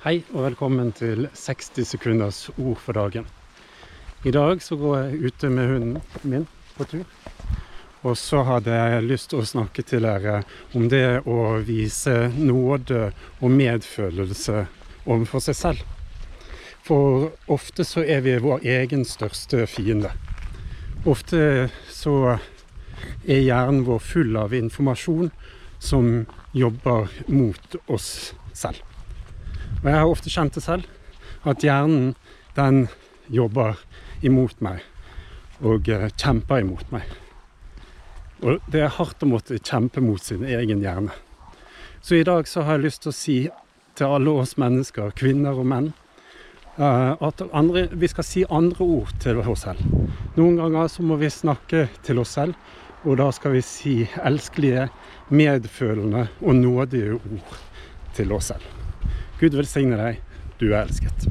Hei og velkommen til 60 sekunders ord for dagen. I dag så går jeg ute med hunden min på tur. Og så hadde jeg lyst til å snakke til dere om det å vise nåde og medfølelse overfor seg selv. For ofte så er vi vår egen største fiende. Ofte så er hjernen vår full av informasjon som jobber mot oss selv. Og jeg har ofte kjent det selv, at hjernen den jobber imot meg og eh, kjemper imot meg. Og det er hardt å måtte kjempe mot sin egen hjerne. Så i dag så har jeg lyst til å si til alle oss mennesker, kvinner og menn, eh, at andre, vi skal si andre ord til oss selv. Noen ganger så må vi snakke til oss selv, og da skal vi si elskelige, medfølende og nådige ord til oss selv. Gud velsigne deg, du er elsket.